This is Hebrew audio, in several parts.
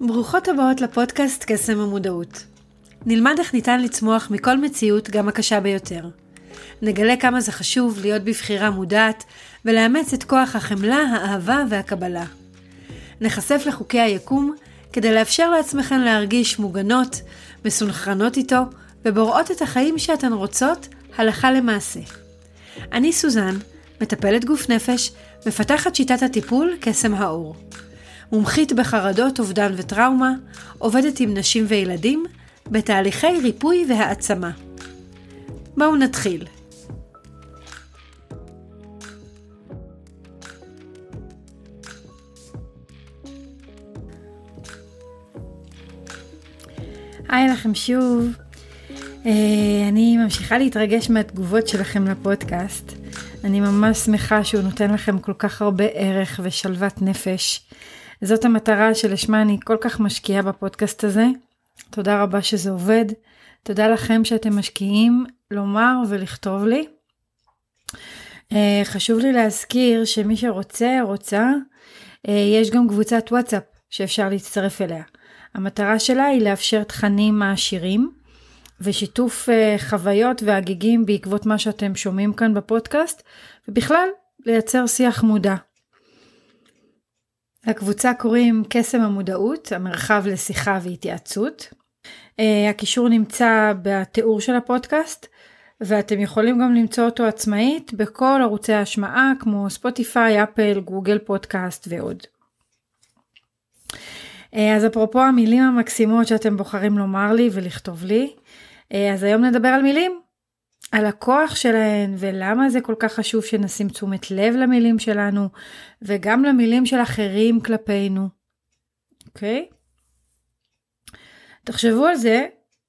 ברוכות הבאות לפודקאסט קסם המודעות. נלמד איך ניתן לצמוח מכל מציאות, גם הקשה ביותר. נגלה כמה זה חשוב להיות בבחירה מודעת ולאמץ את כוח החמלה, האהבה והקבלה. נחשף לחוקי היקום כדי לאפשר לעצמכן להרגיש מוגנות, מסונכרנות איתו ובוראות את החיים שאתן רוצות הלכה למעשה. אני סוזן, מטפלת גוף נפש, מפתחת שיטת הטיפול קסם האור. מומחית בחרדות, אובדן וטראומה, עובדת עם נשים וילדים בתהליכי ריפוי והעצמה. בואו נתחיל. היי לכם שוב. אה, אני ממשיכה להתרגש מהתגובות שלכם לפודקאסט. אני ממש שמחה שהוא נותן לכם כל כך הרבה ערך ושלוות נפש. זאת המטרה שלשמה אני כל כך משקיעה בפודקאסט הזה. תודה רבה שזה עובד. תודה לכם שאתם משקיעים לומר ולכתוב לי. אה, חשוב לי להזכיר שמי שרוצה, רוצה, אה, יש גם קבוצת וואטסאפ שאפשר להצטרף אליה. המטרה שלה היא לאפשר תכנים מעשירים ושיתוף uh, חוויות והגיגים בעקבות מה שאתם שומעים כאן בפודקאסט, ובכלל לייצר שיח מודע. לקבוצה קוראים קסם המודעות, המרחב לשיחה והתייעצות. Uh, הקישור נמצא בתיאור של הפודקאסט, ואתם יכולים גם למצוא אותו עצמאית בכל ערוצי ההשמעה כמו ספוטיפיי, אפל, גוגל פודקאסט ועוד. אה, אז אפרופו המילים המקסימות שאתם בוחרים לומר לי ולכתוב לי, אה, אז היום נדבר על מילים, על הכוח שלהן ולמה זה כל כך חשוב שנשים תשומת לב למילים שלנו וגם למילים של אחרים כלפינו, אוקיי? תחשבו על זה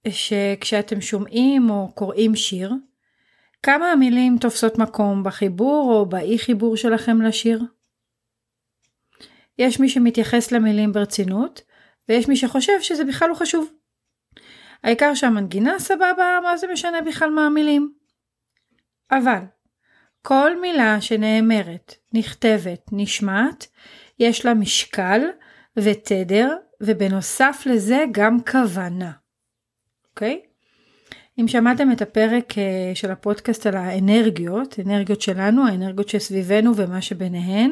שכשאתם שומעים או קוראים שיר, כמה המילים תופסות מקום בחיבור או באי חיבור שלכם לשיר? יש מי שמתייחס למילים ברצינות, ויש מי שחושב שזה בכלל לא חשוב. העיקר שהמנגינה סבבה, מה זה משנה בכלל מה המילים? אבל, כל מילה שנאמרת, נכתבת, נשמעת, יש לה משקל ותדר, ובנוסף לזה גם כוונה. אוקיי? אם שמעתם את הפרק אה, של הפודקאסט על האנרגיות, אנרגיות שלנו, האנרגיות שסביבנו ומה שביניהן,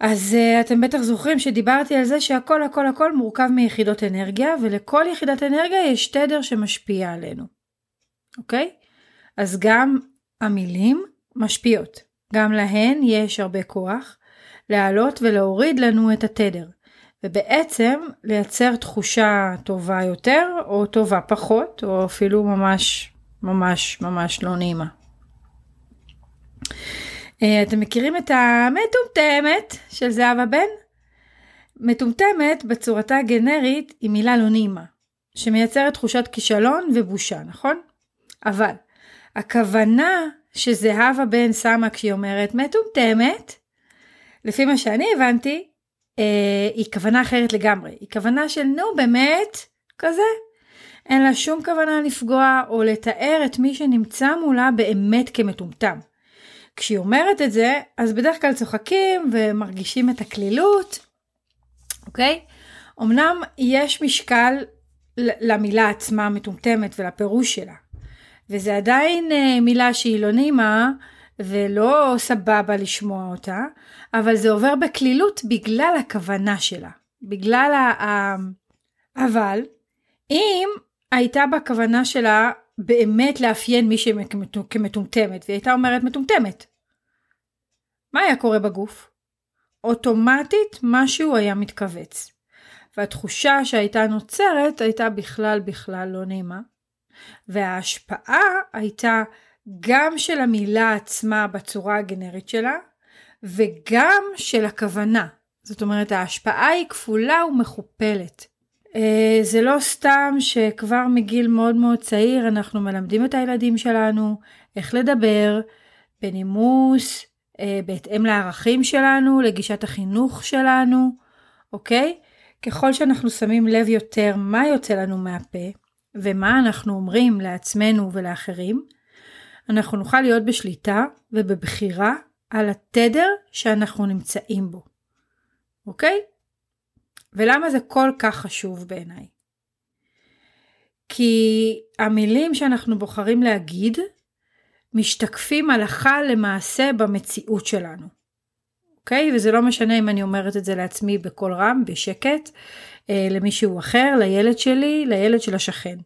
אז uh, אתם בטח זוכרים שדיברתי על זה שהכל הכל הכל מורכב מיחידות אנרגיה ולכל יחידת אנרגיה יש תדר שמשפיע עלינו, אוקיי? אז גם המילים משפיעות, גם להן יש הרבה כוח להעלות ולהוריד לנו את התדר, ובעצם לייצר תחושה טובה יותר או טובה פחות או אפילו ממש ממש ממש לא נעימה. אה, אתם מכירים את המטומטמת של זהבה בן? מטומטמת בצורתה הגנרית היא מילה לא נעימה, שמייצרת תחושת כישלון ובושה, נכון? אבל הכוונה שזהבה בן שמה כשהיא אומרת מטומטמת, לפי מה שאני הבנתי, אה, היא כוונה אחרת לגמרי. היא כוונה של נו באמת, כזה. אין לה שום כוונה לפגוע או לתאר את מי שנמצא מולה באמת כמטומטם. כשהיא אומרת את זה, אז בדרך כלל צוחקים ומרגישים את הקלילות, אוקיי? אמנם יש משקל למילה עצמה המטומטמת ולפירוש שלה, וזה עדיין אה, מילה שהיא לא נעימה ולא סבבה לשמוע אותה, אבל זה עובר בקלילות בגלל הכוונה שלה, בגלל ה... אבל אם הייתה בכוונה שלה באמת לאפיין מישהי כמטומטמת, והיא הייתה אומרת מטומטמת. מה היה קורה בגוף? אוטומטית משהו היה מתכווץ. והתחושה שהייתה נוצרת הייתה בכלל בכלל לא נעימה. וההשפעה הייתה גם של המילה עצמה בצורה הגנרית שלה, וגם של הכוונה. זאת אומרת ההשפעה היא כפולה ומכופלת. אה, זה לא סתם שכבר מגיל מאוד מאוד צעיר אנחנו מלמדים את הילדים שלנו איך לדבר בנימוס, בהתאם לערכים שלנו, לגישת החינוך שלנו, אוקיי? ככל שאנחנו שמים לב יותר מה יוצא לנו מהפה ומה אנחנו אומרים לעצמנו ולאחרים, אנחנו נוכל להיות בשליטה ובבחירה על התדר שאנחנו נמצאים בו, אוקיי? ולמה זה כל כך חשוב בעיניי? כי המילים שאנחנו בוחרים להגיד משתקפים הלכה למעשה במציאות שלנו. אוקיי? וזה לא משנה אם אני אומרת את זה לעצמי בקול רם, בשקט, אה, למישהו אחר, לילד שלי, לילד של השכן.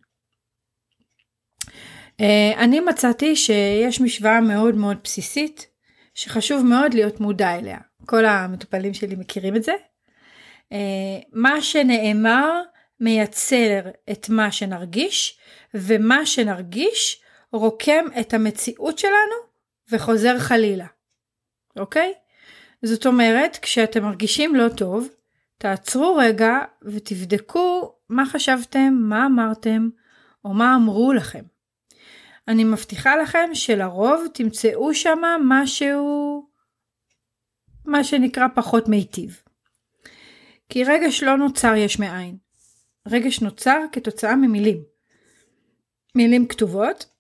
אה, אני מצאתי שיש משוואה מאוד מאוד בסיסית, שחשוב מאוד להיות מודע אליה. כל המטופלים שלי מכירים את זה. אה, מה שנאמר מייצר את מה שנרגיש, ומה שנרגיש רוקם את המציאות שלנו וחוזר חלילה, אוקיי? זאת אומרת, כשאתם מרגישים לא טוב, תעצרו רגע ותבדקו מה חשבתם, מה אמרתם, או מה אמרו לכם. אני מבטיחה לכם שלרוב תמצאו שם משהו, מה שנקרא פחות מיטיב. כי רגש לא נוצר יש מאין. רגש נוצר כתוצאה ממילים. מילים כתובות,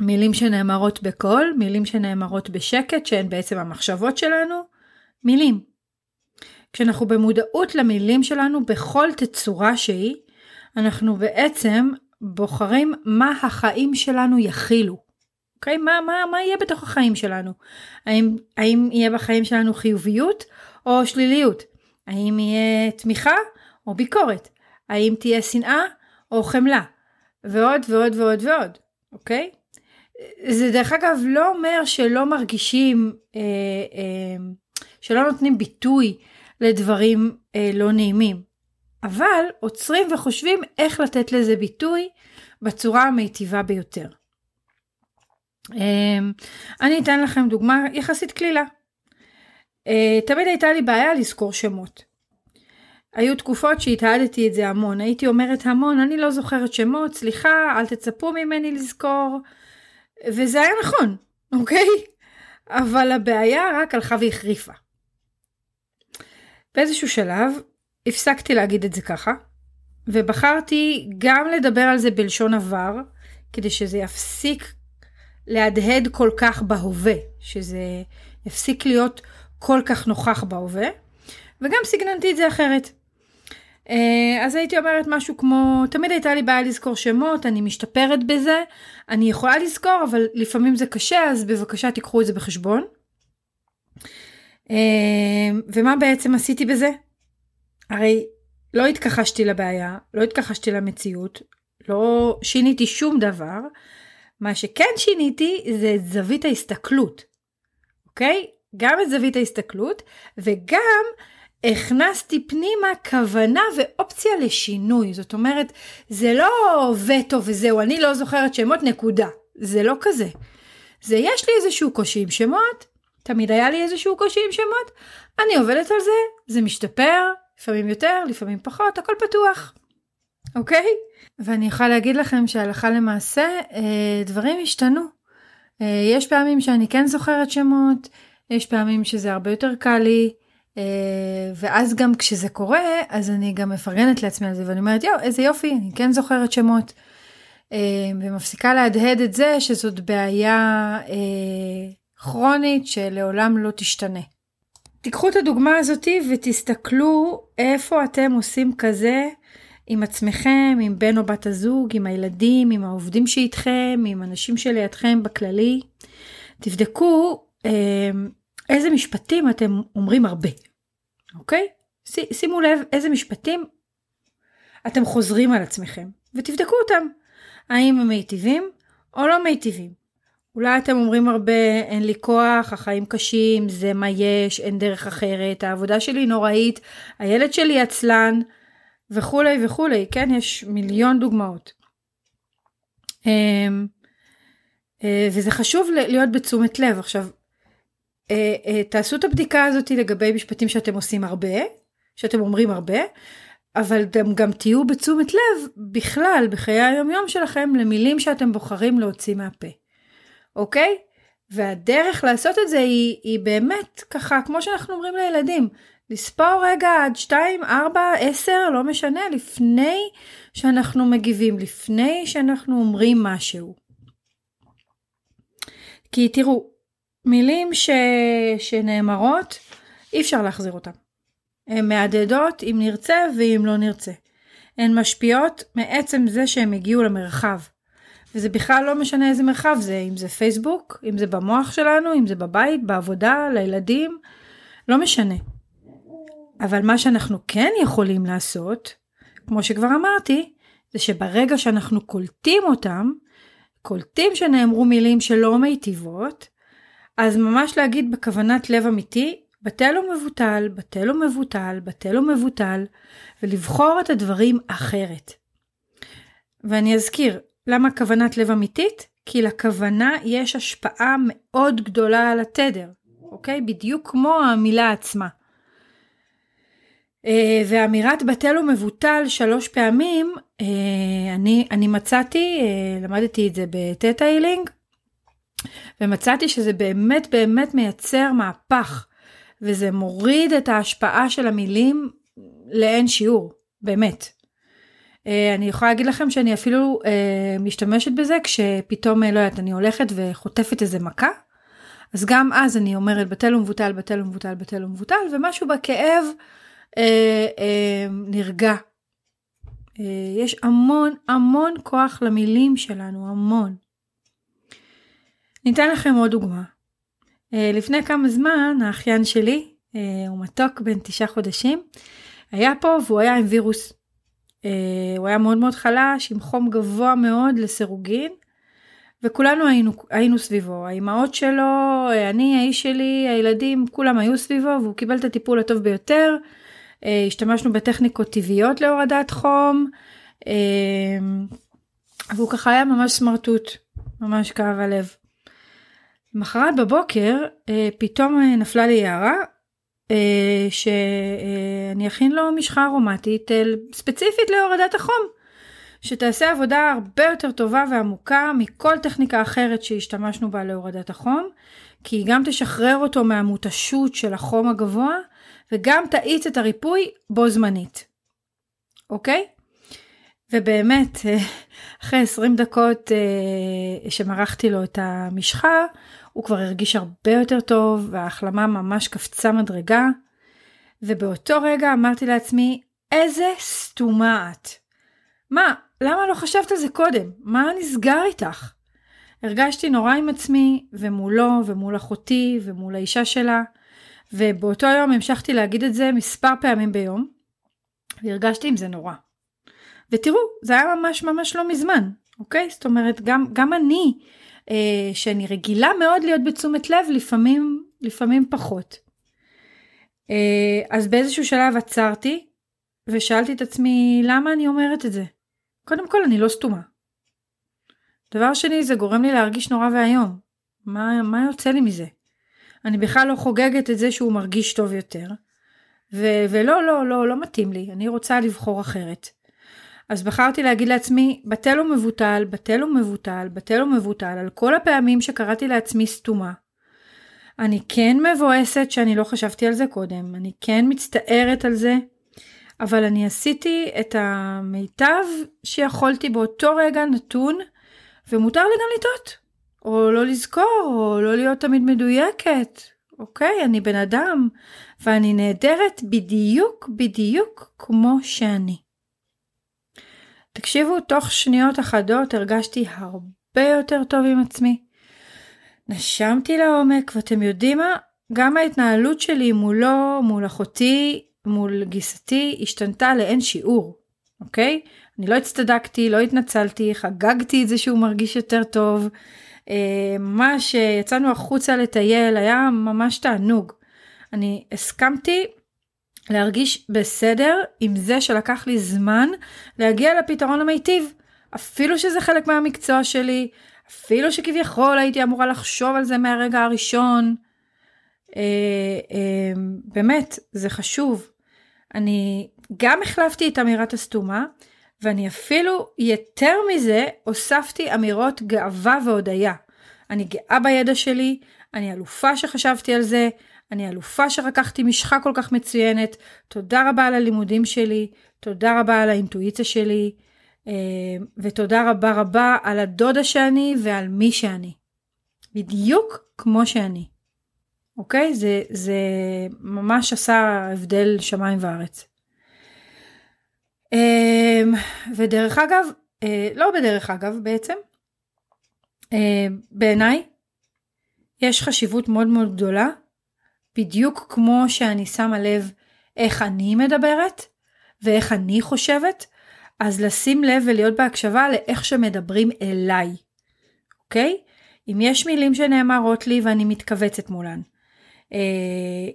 מילים שנאמרות בקול, מילים שנאמרות בשקט, שהן בעצם המחשבות שלנו, מילים. כשאנחנו במודעות למילים שלנו בכל תצורה שהיא, אנחנו בעצם בוחרים מה החיים שלנו יכילו. אוקיי? מה, מה, מה יהיה בתוך החיים שלנו? האם, האם יהיה בחיים שלנו חיוביות או שליליות? האם יהיה תמיכה או ביקורת? האם תהיה שנאה או חמלה? ועוד ועוד ועוד ועוד, אוקיי? זה דרך אגב לא אומר שלא מרגישים, אה, אה, שלא נותנים ביטוי לדברים אה, לא נעימים, אבל עוצרים וחושבים איך לתת לזה ביטוי בצורה המיטיבה ביותר. אה, אני אתן לכם דוגמה יחסית קלילה. אה, תמיד הייתה לי בעיה לזכור שמות. היו תקופות שהתעדתי את זה המון, הייתי אומרת המון, אני לא זוכרת שמות, סליחה, אל תצפו ממני לזכור, וזה היה נכון, אוקיי? אבל הבעיה רק הלכה והחריפה. באיזשהו שלב הפסקתי להגיד את זה ככה, ובחרתי גם לדבר על זה בלשון עבר, כדי שזה יפסיק להדהד כל כך בהווה, שזה יפסיק להיות כל כך נוכח בהווה, וגם סגננתי את זה אחרת. אה, אז הייתי אומרת משהו כמו, תמיד הייתה לי בעיה לזכור שמות, אני משתפרת בזה, אני יכולה לזכור, אבל לפעמים זה קשה, אז בבקשה תיקחו את זה בחשבון. אה, ומה בעצם עשיתי בזה? הרי לא התכחשתי לבעיה, לא התכחשתי למציאות, לא שיניתי שום דבר. מה שכן שיניתי זה את זווית ההסתכלות, אוקיי? גם את זווית ההסתכלות וגם הכנסתי פנימה כוונה ואופציה לשינוי. זאת אומרת, זה לא וטו וזהו, אני לא זוכרת שמות, נקודה. זה לא כזה. זה יש לי איזשהו קושי עם שמות, תמיד היה לי איזשהו קושי עם שמות, אני עובדת על זה, זה משתפר, לפעמים יותר, לפעמים פחות, הכל פתוח. אוקיי? ואני יכולה להגיד לכם שהלכה למעשה, אה, דברים השתנו. אה, יש פעמים שאני כן זוכרת שמות, יש פעמים שזה הרבה יותר קל לי, ואז גם כשזה קורה, אז אני גם מפרגנת לעצמי על זה, ואני אומרת, יואו, איזה יופי, אני כן זוכרת שמות. אה, ומפסיקה להדהד את זה שזאת בעיה אה, כרונית שלעולם לא תשתנה. תיקחו את הדוגמה הזאתי ותסתכלו איפה אתם עושים כזה עם עצמכם, עם בן או בת הזוג, עם הילדים, עם העובדים שאיתכם, עם אנשים שלידכם בכללי. תבדקו איזה משפטים אתם אומרים הרבה, אוקיי? שימו לב איזה משפטים אתם חוזרים על עצמכם ותבדקו אותם. האם הם מיטיבים או לא מיטיבים. אולי אתם אומרים הרבה, אין לי כוח, החיים קשים, זה מה יש, אין דרך אחרת, העבודה שלי נוראית, הילד שלי עצלן, וכולי וכולי, כן? יש מיליון דוגמאות. אמ, אה, וזה חשוב להיות בתשומת לב. עכשיו, תעשו את הבדיקה הזאת לגבי משפטים שאתם עושים הרבה, שאתם אומרים הרבה, אבל אתם גם תהיו בתשומת לב בכלל בחיי היומיום שלכם למילים שאתם בוחרים להוציא מהפה, אוקיי? והדרך לעשות את זה היא, היא באמת ככה, כמו שאנחנו אומרים לילדים, לספור רגע עד 2, 4, 10, לא משנה, לפני שאנחנו מגיבים, לפני שאנחנו אומרים משהו. כי תראו, מילים ש... שנאמרות, אי אפשר להחזיר אותן. הן מהדהדות אם נרצה ואם לא נרצה. הן משפיעות מעצם זה שהן הגיעו למרחב. וזה בכלל לא משנה איזה מרחב זה, אם זה פייסבוק, אם זה במוח שלנו, אם זה בבית, בעבודה, לילדים, לא משנה. אבל מה שאנחנו כן יכולים לעשות, כמו שכבר אמרתי, זה שברגע שאנחנו קולטים אותם, קולטים שנאמרו מילים שלא מיטיבות, אז ממש להגיד בכוונת לב אמיתי, בטל ומבוטל, בטל ומבוטל, בטל ומבוטל, ולבחור את הדברים אחרת. ואני אזכיר, למה כוונת לב אמיתית? כי לכוונה יש השפעה מאוד גדולה על התדר, אוקיי? בדיוק כמו המילה עצמה. אה, ואמירת בטל ומבוטל שלוש פעמים, אה, אני, אני מצאתי, אה, למדתי את זה בטטה הילינג, ומצאתי שזה באמת באמת מייצר מהפך, וזה מוריד את ההשפעה של המילים לאין שיעור, באמת. אני יכולה להגיד לכם שאני אפילו משתמשת בזה כשפתאום, לא יודעת, אני הולכת וחוטפת איזה מכה, אז גם אז אני אומרת בטל ומבוטל, בטל ומבוטל, בטל ומבוטל, ומשהו בכאב אה, אה, נרגע. אה, יש המון המון כוח למילים שלנו, המון. ניתן לכם עוד דוגמה. אה, לפני כמה זמן האחיין שלי, אה, הוא מתוק בן תשעה חודשים, היה פה והוא היה עם וירוס. אה, הוא היה מאוד מאוד חלש, עם חום גבוה מאוד לסירוגין, וכולנו היינו, היינו סביבו. האימהות שלו, אני, האיש שלי, הילדים, כולם היו סביבו, והוא קיבל את הטיפול הטוב ביותר. השתמשנו בטכניקות טבעיות להורדת חום, והוא ככה היה ממש סמרטוט, ממש כאב הלב. מחרת בבוקר אה, פתאום נפלה לי הערה שאני אכין לו משחה ארומטית ספציפית להורדת החום. שתעשה עבודה הרבה יותר טובה ועמוקה מכל טכניקה אחרת שהשתמשנו בה להורדת החום, כי היא גם תשחרר אותו מהמותשות של החום הגבוה, וגם תאיץ את הריפוי בו זמנית. אוקיי? ובאמת, אחרי 20 דקות אה, שמרחתי לו את המשחה, הוא כבר הרגיש הרבה יותר טוב, וההחלמה ממש קפצה מדרגה. ובאותו רגע אמרתי לעצמי, איזה סתומה את. מה, למה לא חשבת על זה קודם? מה נסגר איתך? הרגשתי נורא עם עצמי, ומולו, ומול אחותי, ומול האישה שלה, ובאותו יום המשכתי להגיד את זה מספר פעמים ביום, והרגשתי עם זה נורא. ותראו, זה היה ממש ממש לא מזמן, אוקיי? זאת אומרת, גם, גם אני, שאני רגילה מאוד להיות בתשומת לב, לפעמים, לפעמים פחות. אה, אז באיזשהו שלב עצרתי, ושאלתי את עצמי, למה אני אומרת את זה? קודם כל, אני לא סתומה. דבר שני, זה גורם לי להרגיש נורא ואיום. מה, מה יוצא לי מזה? אני בכלל לא חוגגת את זה שהוא מרגיש טוב יותר. ו- ולא, לא, לא, לא מתאים לי, אני רוצה לבחור אחרת. אז בחרתי להגיד לעצמי, בטל ומבוטל, בטל ומבוטל, בטל ומבוטל, על כל הפעמים שקראתי לעצמי סתומה. אני כן מבואסת שאני לא חשבתי על זה קודם, אני כן מצטערת על זה, אבל אני עשיתי את המיטב שיכולתי באותו רגע נתון, ומותר לי גם לטעות. או לא לזכור, או לא להיות תמיד מדויקת. אוקיי, אני בן אדם, ואני נהדרת בדיוק בדיוק כמו שאני. תקשיבו, תוך שניות אחדות הרגשתי הרבה יותר טוב עם עצמי. נשמתי לעומק, ואתם יודעים מה? גם ההתנהלות שלי מולו, מול אחותי, מול גיסתי, השתנתה לאין שיעור, אוקיי? אני לא הצטדקתי, לא התנצלתי, חגגתי את זה שהוא מרגיש יותר טוב. אה, ממש יצאנו החוצה לטייל, היה ממש תענוג. אני הסכמתי להרגיש בסדר עם זה שלקח לי זמן להגיע לפתרון המיטיב. אפילו שזה חלק מהמקצוע שלי, אפילו שכביכול הייתי אמורה לחשוב על זה מהרגע הראשון. אה, אה, באמת, זה חשוב. אני גם החלפתי את אמירת הסתומה, ואני אפילו יותר מזה הוספתי אמירות גאווה והודיה. אני גאה בידע שלי, אני אלופה שחשבתי על זה, אני אלופה שרקחתי משחה כל כך מצוינת, תודה רבה על הלימודים שלי, תודה רבה על האינטואיציה שלי, אה, ותודה רבה רבה על הדודה שאני ועל מי שאני. בדיוק כמו שאני. אוקיי? זה, זה ממש עשה הבדל שמיים וארץ. אמ, ודרך אגב, אה, לא בדרך אגב בעצם, אה, בעיניי יש חשיבות מאוד מאוד גדולה, בדיוק כמו שאני שמה לב איך אני מדברת ואיך אני חושבת, אז לשים לב ולהיות בהקשבה לאיך שמדברים אליי, אוקיי? אם יש מילים שנאמרות לי ואני מתכווצת מולן, אה,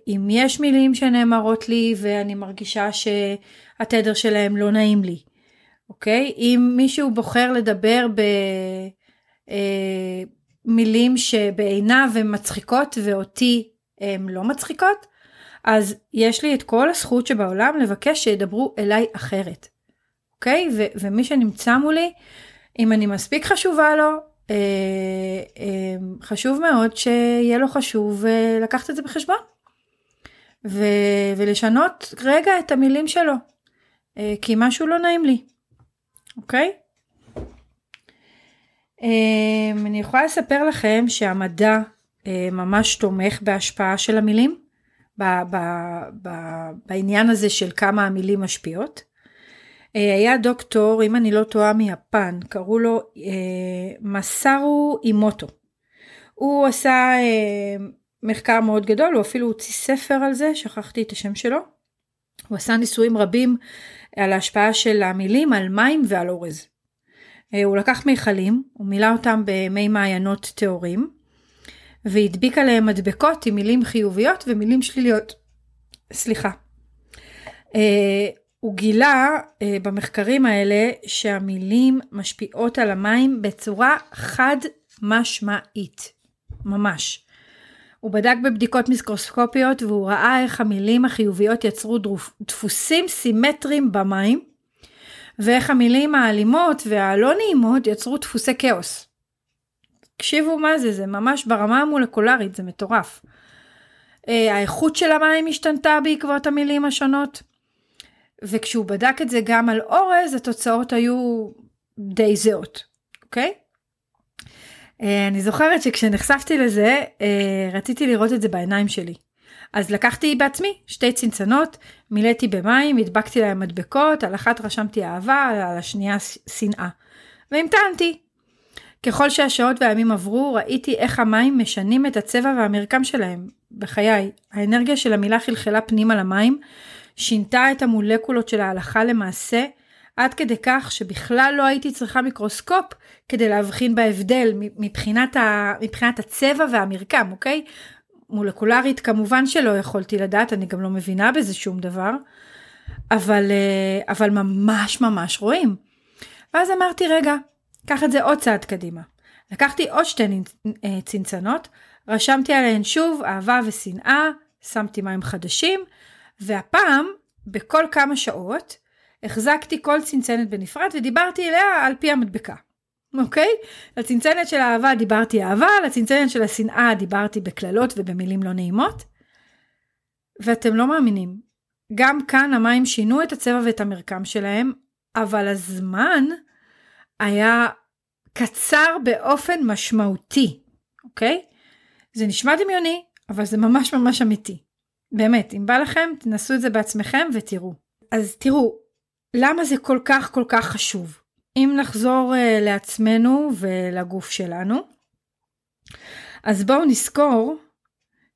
אם יש מילים שנאמרות לי ואני מרגישה שהתדר שלהם לא נעים לי, אוקיי? אם מישהו בוחר לדבר במילים אה, שבעיניו הן מצחיקות ואותי הן לא מצחיקות, אז יש לי את כל הזכות שבעולם לבקש שידברו אליי אחרת, אוקיי? ו- ומי שנמצא מולי, אם אני מספיק חשובה לו, אה, אה, חשוב מאוד שיהיה לו חשוב אה, לקחת את זה בחשבון. ו- ולשנות רגע את המילים שלו, אה, כי משהו לא נעים לי, אוקיי? אה, אני יכולה לספר לכם שהמדע אה, ממש תומך בהשפעה של המילים, בעניין הזה של כמה המילים משפיעות. אה, היה דוקטור, אם אני לא טועה מיפן, קראו לו אה, מסארו אימוטו. הוא עשה מחקר מאוד גדול, הוא אפילו הוציא ספר על זה, שכחתי את השם שלו. הוא עשה ניסויים רבים על ההשפעה של המילים על מים ועל אורז. אה, הוא לקח מיכלים, הוא מילא אותם במי מעיינות טהורים, והדביק עליהם מדבקות עם מילים חיוביות ומילים שליליות. סליחה. אה, הוא גילה אה, במחקרים האלה שהמילים משפיעות על המים בצורה חד משמעית. ממש. הוא בדק בבדיקות מיקרוסקופיות והוא ראה איך המילים החיוביות יצרו דפוסים סימטריים במים, ואיך המילים האלימות והלא נעימות יצרו דפוסי כאוס. תקשיבו מה זה, זה ממש ברמה המולקולרית, זה מטורף. אה, האיכות של המים השתנתה בעקבות המילים השונות, וכשהוא בדק את זה גם על אורז, התוצאות היו די זהות, אוקיי? אה, אני זוכרת שכשנחשפתי לזה, אה, רציתי לראות את זה בעיניים שלי. אז לקחתי בעצמי שתי צנצנות, מילאתי במים, הדבקתי להם מדבקות, על אחת רשמתי אהבה, על השנייה שנאה. והמתנתי. ככל שהשעות והימים עברו, ראיתי איך המים משנים את הצבע והמרקם שלהם. בחיי, האנרגיה של המילה חלחלה פנימה למים, שינתה את המולקולות של ההלכה למעשה, עד כדי כך שבכלל לא הייתי צריכה מיקרוסקופ כדי להבחין בהבדל מבחינת, ה, מבחינת הצבע והמרקם, אוקיי? מולקולרית כמובן שלא יכולתי לדעת, אני גם לא מבינה בזה שום דבר, אבל, אה, אבל ממש ממש רואים. ואז אמרתי, רגע, קח את זה עוד צעד קדימה. לקחתי עוד שתי אה, צנצנות, רשמתי עליהן שוב אהבה ושנאה, שמתי מים חדשים, והפעם, בכל כמה שעות, החזקתי כל צנצנת בנפרד ודיברתי אליה על פי המדבקה. אוקיי? לצנצנת של האהבה דיברתי אהבה, לצנצנת של השנאה דיברתי בקללות ובמילים לא נעימות. ואתם לא מאמינים, גם כאן המים שינו את הצבע ואת המרקם שלהם, אבל הזמן היה קצר באופן משמעותי, אוקיי? זה נשמע דמיוני, אבל זה ממש ממש אמיתי. באמת, אם בא לכם, תנסו את זה בעצמכם ותראו. אז תראו, למה זה כל כך כל כך חשוב? אם נחזור uh, לעצמנו ולגוף שלנו, אז בואו נזכור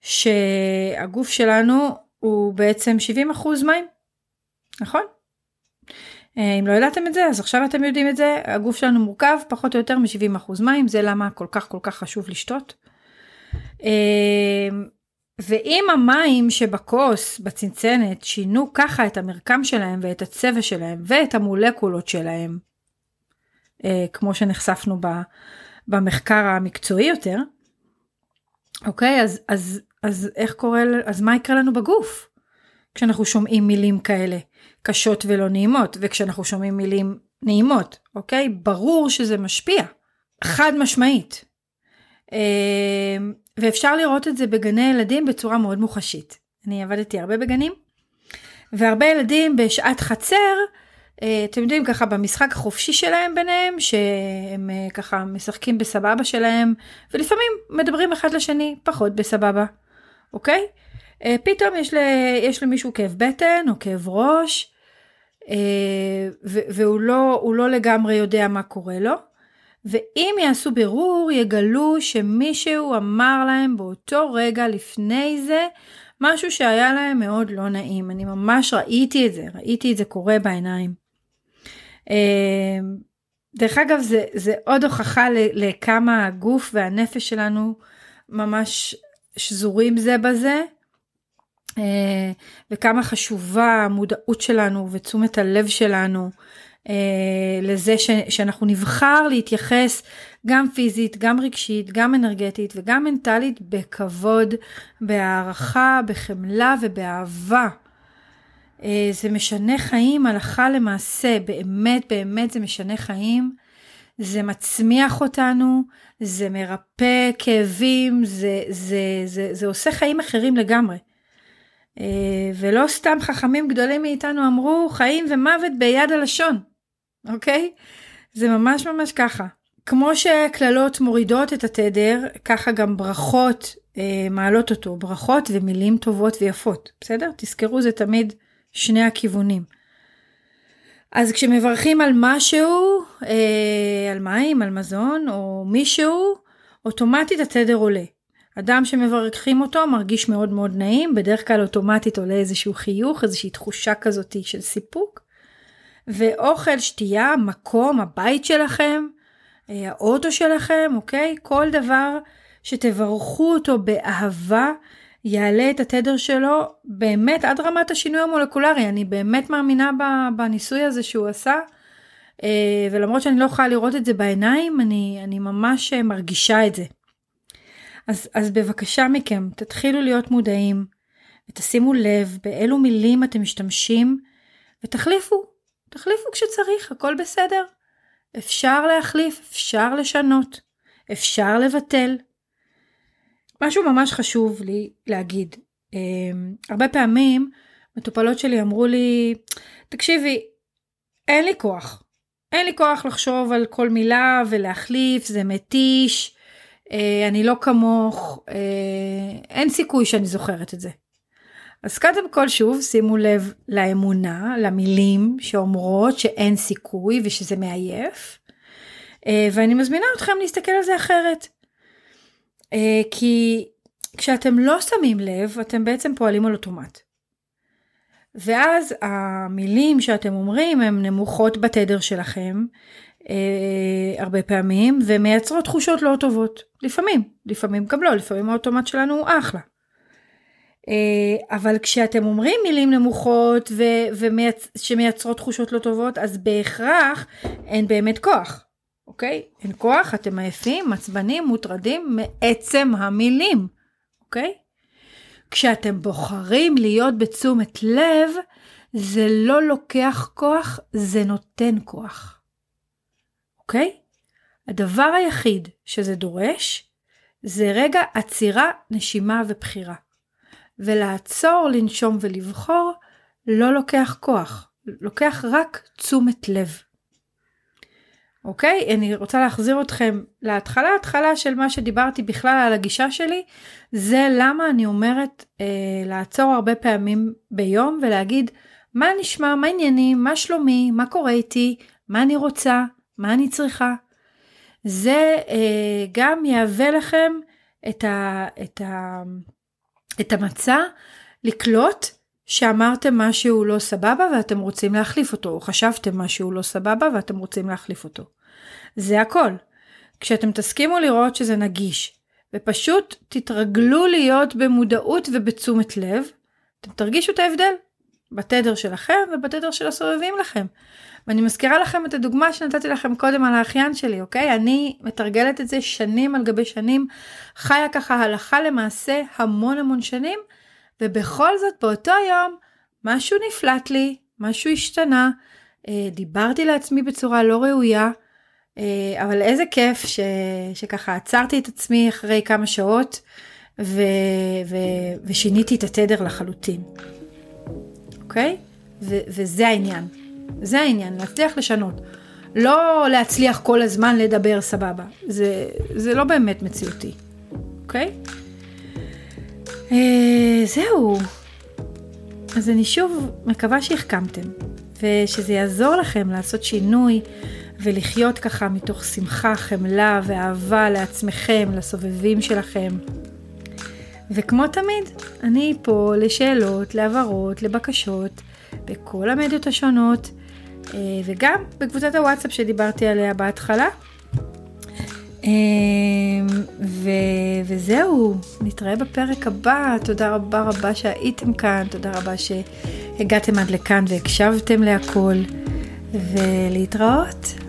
שהגוף שלנו הוא בעצם 70% מים, נכון? אה, אם לא ידעתם את זה, אז עכשיו אתם יודעים את זה, הגוף שלנו מורכב פחות או יותר מ-70% מים, זה למה כל כך כל כך חשוב לשתות. אה, ואם המים שבכוס, בצנצנת, שינו ככה את המרקם שלהם ואת הצבע שלהם ואת המולקולות שלהם, אה, כמו שנחשפנו במחקר המקצועי יותר, אוקיי, אז, אז, אז איך קורה, אז מה יקרה לנו בגוף כשאנחנו שומעים מילים כאלה קשות ולא נעימות, וכשאנחנו שומעים מילים נעימות, אוקיי? ברור שזה משפיע, חד משמעית. אה, ואפשר לראות את זה בגני ילדים בצורה מאוד מוחשית. אני עבדתי הרבה בגנים, והרבה ילדים בשעת חצר, אה, אתם יודעים ככה במשחק החופשי שלהם ביניהם, שהם אה, ככה משחקים בסבבה שלהם, ולפעמים מדברים אחד לשני פחות בסבבה. אוקיי? אה, פתאום יש, ל, יש למישהו כאב בטן או כאב ראש, אה, והוא לא, לא לגמרי יודע מה קורה לו. ואם יעשו בירור, יגלו שמישהו אמר להם באותו רגע לפני זה משהו שהיה להם מאוד לא נעים. אני ממש ראיתי את זה, ראיתי את זה קורה בעיניים. אה, דרך אגב, זה, זה עוד הוכחה לכמה הגוף והנפש שלנו ממש שזורים זה בזה, אה, וכמה חשובה המודעות שלנו ותשומת הלב שלנו אה, לזה ש, שאנחנו נבחר להתייחס גם פיזית, גם רגשית, גם אנרגטית וגם מנטלית בכבוד, בהערכה, בחמלה ובאהבה. אה, זה משנה חיים הלכה למעשה, באמת באמת זה משנה חיים. זה מצמיח אותנו, זה מרפא כאבים, זה, זה, זה, זה עושה חיים אחרים לגמרי. אה, ולא סתם חכמים גדולים מאיתנו אמרו חיים ומוות ביד הלשון, אוקיי? זה ממש ממש ככה. כמו שקללות מורידות את התדר, ככה גם ברכות אה, מעלות אותו, ברכות ומילים טובות ויפות, בסדר? תזכרו זה תמיד שני הכיוונים. אז כשמברכים על משהו, אה, על מים, על מזון או מישהו, אוטומטית התדר עולה. אדם שמברכים אותו מרגיש מאוד מאוד נעים, בדרך כלל אוטומטית עולה איזשהו חיוך, איזושהי תחושה כזאת של סיפוק. ואוכל, שתייה, מקום, הבית שלכם, אה, האוטו שלכם, אוקיי? כל דבר שתברכו אותו באהבה, יעלה את התדר שלו באמת עד רמת השינוי המולקולרי. אני באמת מאמינה בניסוי הזה שהוא עשה, אה, ולמרות שאני לא יכולה לראות את זה בעיניים, אני, אני ממש מרגישה את זה. אז, אז בבקשה מכם, תתחילו להיות מודעים, ותשימו לב באילו מילים אתם משתמשים, ותחליפו, תחליפו כשצריך, הכל בסדר. אפשר להחליף, אפשר לשנות, אפשר לבטל. משהו ממש חשוב לי להגיד, אמ, הרבה פעמים מטופלות שלי אמרו לי, תקשיבי, אין לי כוח. אין לי כוח לחשוב על כל מילה ולהחליף, זה מתיש, אה, אני לא כמוך, אה, אין סיכוי שאני זוכרת את זה. אז קודם כל שוב שימו לב לאמונה, למילים שאומרות שאין סיכוי ושזה מעייף. אה, ואני מזמינה אתכם להסתכל על זה אחרת. כי כשאתם לא שמים לב, אתם בעצם פועלים על אוטומט. ואז המילים שאתם אומרים הן נמוכות בתדר שלכם, אה, הרבה פעמים ומייצרות תחושות לא טובות. לפעמים, לפעמים גם לא, לפעמים האוטומט שלנו הוא אחלה. אה, אבל כשאתם אומרים מילים נמוכות שמייצרות תחושות לא טובות, אז בהכרח אין באמת כוח, אוקיי? אין כוח, אתם עייפים, עצבנים, מוטרדים מעצם המילים, אוקיי? כשאתם בוחרים להיות בתשומת לב, זה לא לוקח כוח, זה נותן כוח. אוקיי? הדבר היחיד שזה דורש זה רגע עצירה, נשימה ובחירה. ולעצור, לנשום ולבחור לא לוקח כוח, לוקח רק תשומת לב. אוקיי? אני רוצה להחזיר אתכם להתחלה, התחלה של מה שדיברתי בכלל על הגישה שלי, זה למה אני אומרת אה, לעצור הרבה פעמים ביום ולהגיד מה נשמע, מה עניינים, מה שלומי, מה קורה איתי, מה אני רוצה, מה אני צריכה? זה אה, גם יהווה לכם את, ה, את, ה, את המצע לקלוט שאמרתם משהו לא סבבה ואתם רוצים להחליף אותו, או חשבתם משהו לא סבבה ואתם רוצים להחליף אותו. זה הכל. כשאתם תסכימו לראות שזה נגיש, ופשוט תתרגלו להיות במודעות ובתשומת לב, אתם תרגישו את ההבדל בתדר שלכם ובתדר של הסובבים לכם. ואני מזכירה לכם את הדוגמה שנתתי לכם קודם על האחיין שלי, אוקיי? אני מתרגלת את זה שנים על גבי שנים, חיה ככה הלכה למעשה המון המון שנים, ובכל זאת באותו יום משהו נפלט לי, משהו השתנה, אה, דיברתי לעצמי בצורה לא ראויה, אה, אבל איזה כיף ש, שככה עצרתי את עצמי אחרי כמה שעות ו, ו, ושיניתי את התדר לחלוטין, אוקיי? ו, וזה העניין. זה העניין, להצליח לשנות. לא להצליח כל הזמן לדבר סבבה, זה, זה לא באמת מציאותי, אוקיי? אה, זהו. אז אני שוב מקווה שהחכמתם, ושזה יעזור לכם לעשות שינוי ולחיות ככה מתוך שמחה, חמלה ואהבה לעצמכם, לסובבים שלכם. וכמו תמיד, אני פה לשאלות, להבהרות, לבקשות, בכל המדיות השונות, אה, וגם בקבוצת הוואטסאפ שדיברתי עליה בהתחלה. אה, ו... וזהו, נתראה בפרק הבא, תודה רבה רבה שהייתם כאן, תודה רבה שהגעתם עד לכאן והקשבתם להכל, ולהתראות.